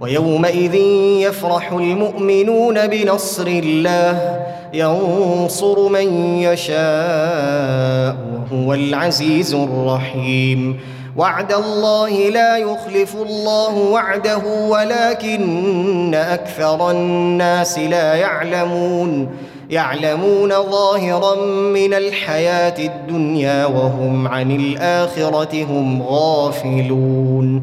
ويومئذ يفرح المؤمنون بنصر الله ينصر من يشاء وهو العزيز الرحيم. وعد الله لا يخلف الله وعده ولكن أكثر الناس لا يعلمون. يعلمون ظاهرا من الحياة الدنيا وهم عن الآخرة هم غافلون.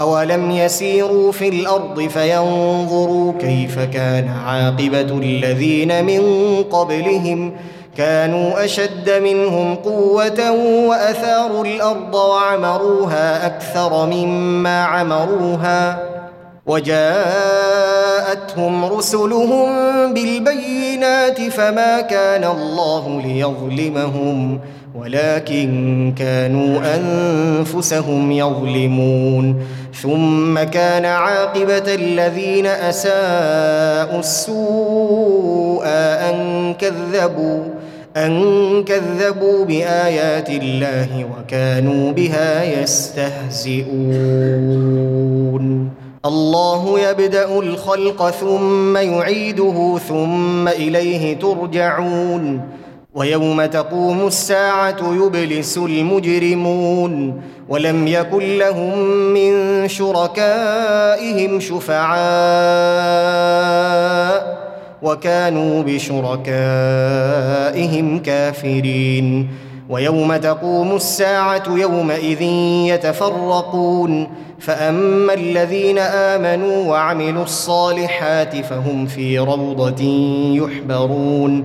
اولم يسيروا في الأرض فينظروا كيف كان عاقبه الذين من قبلهم كانوا اشد منهم قوه واثاروا الأرض وعمروها أكثر مما عمروها وجاءتهم رسلهم بالبينات فما كان الله ليظلمهم ولكن كانوا أنفسهم يظلمون. ثم كان عاقبة الذين أساءوا السوء أن كذبوا أن كذبوا بآيات الله وكانوا بها يستهزئون. الله يبدأ الخلق ثم يعيده ثم إليه ترجعون. ويوم تقوم الساعة يبلس المجرمون ولم يكن لهم من شركائهم شفعاء وكانوا بشركائهم كافرين. ويوم تقوم الساعة يومئذ يتفرقون. فأما الذين آمنوا وعملوا الصالحات فهم في روضة يحبرون.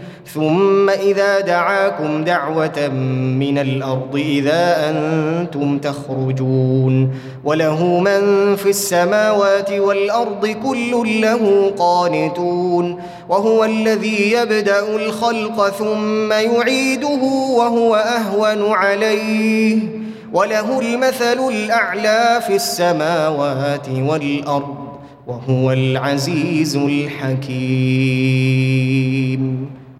ثم إذا دعاكم دعوة من الأرض إذا أنتم تخرجون وله من في السماوات والأرض كل له قانتون وهو الذي يبدأ الخلق ثم يعيده وهو أهون عليه وله المثل الأعلى في السماوات والأرض وهو العزيز الحكيم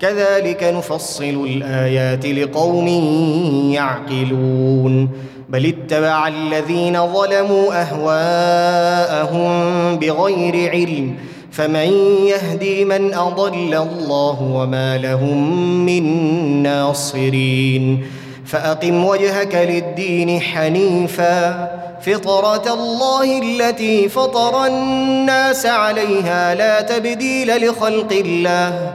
كذلك نفصل الآيات لقوم يعقلون. بل اتبع الذين ظلموا أهواءهم بغير علم فمن يهدي من أضل الله وما لهم من ناصرين. فأقم وجهك للدين حنيفا فطرة الله التي فطر الناس عليها لا تبديل لخلق الله.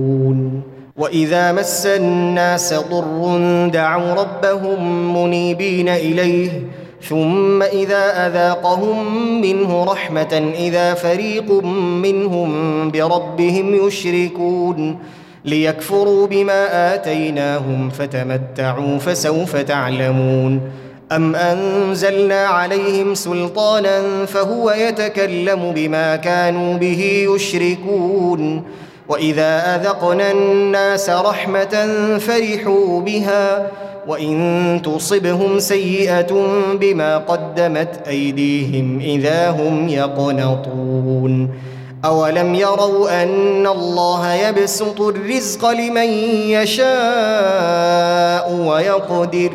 واذا مس الناس ضر دعوا ربهم منيبين اليه ثم اذا اذاقهم منه رحمه اذا فريق منهم بربهم يشركون ليكفروا بما اتيناهم فتمتعوا فسوف تعلمون ام انزلنا عليهم سلطانا فهو يتكلم بما كانوا به يشركون واذا اذقنا الناس رحمه فرحوا بها وان تصبهم سيئه بما قدمت ايديهم اذا هم يقنطون اولم يروا ان الله يبسط الرزق لمن يشاء ويقدر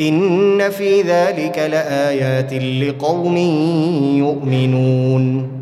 ان في ذلك لايات لقوم يؤمنون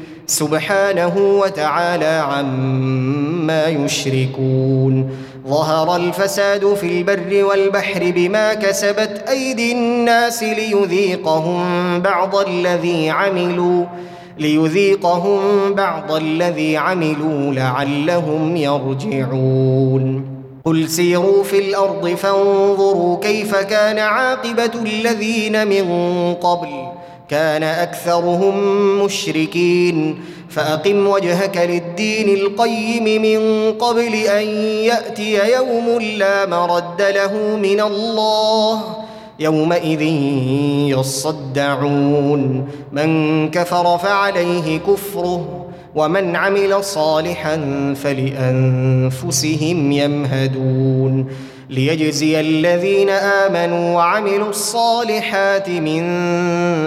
سبحانه وتعالى عما يشركون. ظهر الفساد في البر والبحر بما كسبت أيدي الناس ليذيقهم بعض الذي عملوا ليذيقهم بعض الذي عملوا لعلهم يرجعون. قل سيروا في الأرض فانظروا كيف كان عاقبة الذين من قبل. كان أكثرهم مشركين فأقم وجهك للدين القيم من قبل أن يأتي يوم لا مرد له من الله يومئذ يصدعون. من كفر فعليه كفره ومن عمل صالحا فلأنفسهم يمهدون. ليجزي الذين آمنوا وعملوا الصالحات من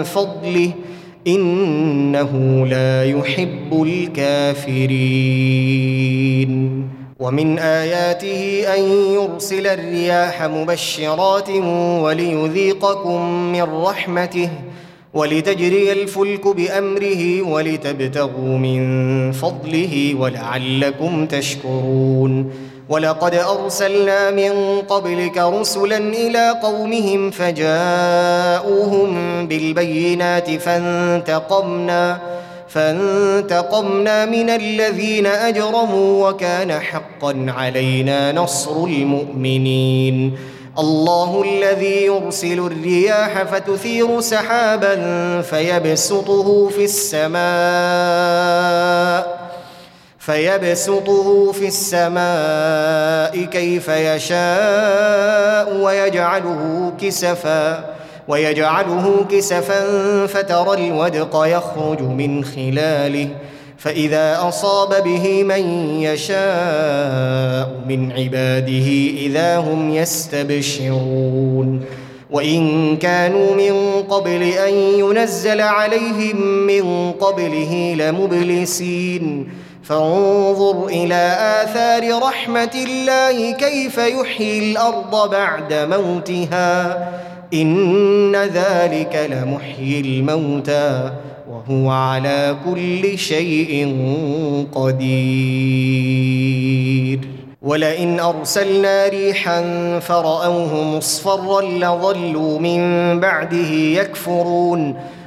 فضله إنه لا يحب الكافرين. ومن آياته أن يرسل الرياح مبشرات وليذيقكم من رحمته ولتجري الفلك بأمره ولتبتغوا من فضله ولعلكم تشكرون. ولقد أرسلنا من قبلك رسلا إلى قومهم فجاءوهم بالبينات فانتقمنا فانتقمنا من الذين أجرموا وكان حقا علينا نصر المؤمنين الله الذي يرسل الرياح فتثير سحابا فيبسطه في السماء فيبسطه في السماء كيف يشاء ويجعله كسفا ويجعله كسفا فترى الودق يخرج من خلاله. فإذا أصاب به من يشاء من عباده إذا هم يستبشرون. وإن كانوا من قبل أن ينزل عليهم من قبله لمبلسين. فانظر إلى آثار رحمة الله كيف يحيي الأرض بعد موتها إن ذلك لمحيي الموتى وهو على كل شيء قدير. ولئن أرسلنا ريحا فرأوه مصفرا لظلوا من بعده يكفرون.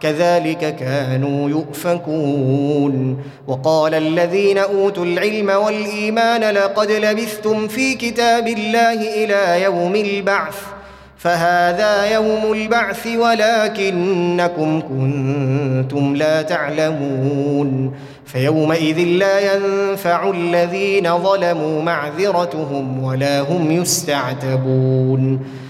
كذلك كانوا يؤفكون. وقال الذين أوتوا العلم والإيمان لقد لبثتم في كتاب الله إلى يوم البعث فهذا يوم البعث ولكنكم كنتم لا تعلمون. فيومئذ لا ينفع الذين ظلموا معذرتهم ولا هم يستعتبون.